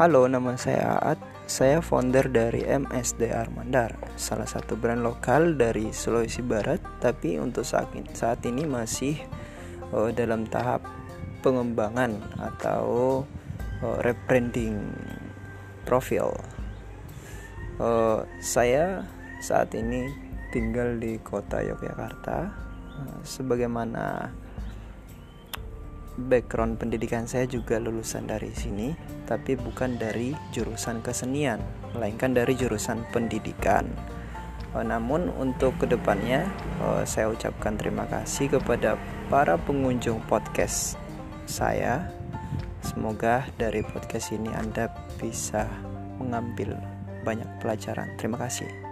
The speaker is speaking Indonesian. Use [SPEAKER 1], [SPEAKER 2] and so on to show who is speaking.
[SPEAKER 1] Halo, nama saya Aat. Saya founder dari MSD Armandar, salah satu brand lokal dari Sulawesi Barat, tapi untuk saat ini, saat ini masih uh, dalam tahap pengembangan atau uh, rebranding profil. Uh, saya saat ini tinggal di kota Yogyakarta, uh, sebagaimana background pendidikan saya juga lulusan dari sini, tapi bukan dari jurusan kesenian, melainkan dari jurusan pendidikan. Uh, namun untuk ke depannya, uh, saya ucapkan terima kasih kepada para pengunjung podcast saya. Semoga dari podcast ini Anda bisa mengambil banyak pelajaran. Terima kasih.